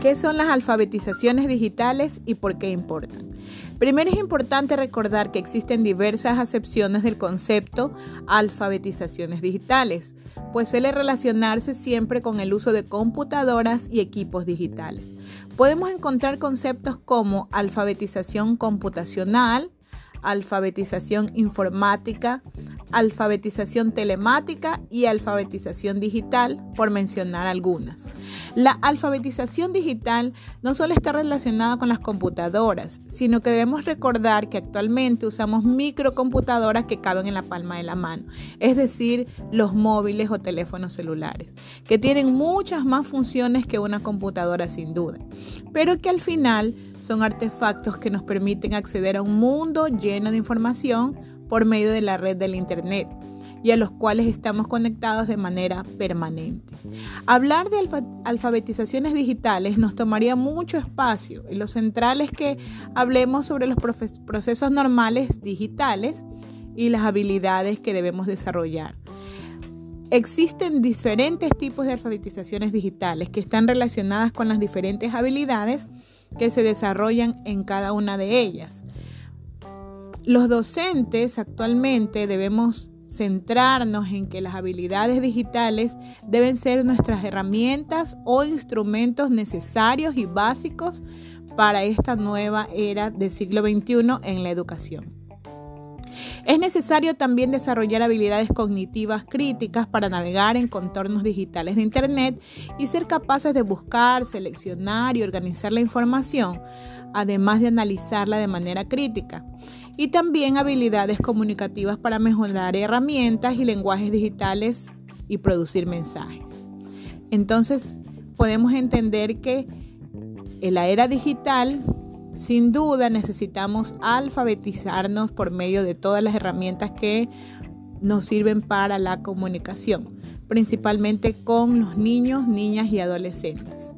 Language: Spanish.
¿Qué son las alfabetizaciones digitales y por qué importan? Primero es importante recordar que existen diversas acepciones del concepto alfabetizaciones digitales, pues suele relacionarse siempre con el uso de computadoras y equipos digitales. Podemos encontrar conceptos como alfabetización computacional, alfabetización informática, alfabetización telemática y alfabetización digital, por mencionar algunas. La alfabetización digital no solo está relacionada con las computadoras, sino que debemos recordar que actualmente usamos microcomputadoras que caben en la palma de la mano, es decir, los móviles o teléfonos celulares, que tienen muchas más funciones que una computadora sin duda, pero que al final son artefactos que nos permiten acceder a un mundo lleno de información por medio de la red del Internet y a los cuales estamos conectados de manera permanente. Hablar de alfabetizaciones digitales nos tomaría mucho espacio y lo central es que hablemos sobre los procesos normales digitales y las habilidades que debemos desarrollar. Existen diferentes tipos de alfabetizaciones digitales que están relacionadas con las diferentes habilidades que se desarrollan en cada una de ellas. Los docentes actualmente debemos centrarnos en que las habilidades digitales deben ser nuestras herramientas o instrumentos necesarios y básicos para esta nueva era del siglo XXI en la educación. Es necesario también desarrollar habilidades cognitivas críticas para navegar en contornos digitales de Internet y ser capaces de buscar, seleccionar y organizar la información, además de analizarla de manera crítica. Y también habilidades comunicativas para mejorar herramientas y lenguajes digitales y producir mensajes. Entonces, podemos entender que en la era digital sin duda necesitamos alfabetizarnos por medio de todas las herramientas que nos sirven para la comunicación, principalmente con los niños, niñas y adolescentes.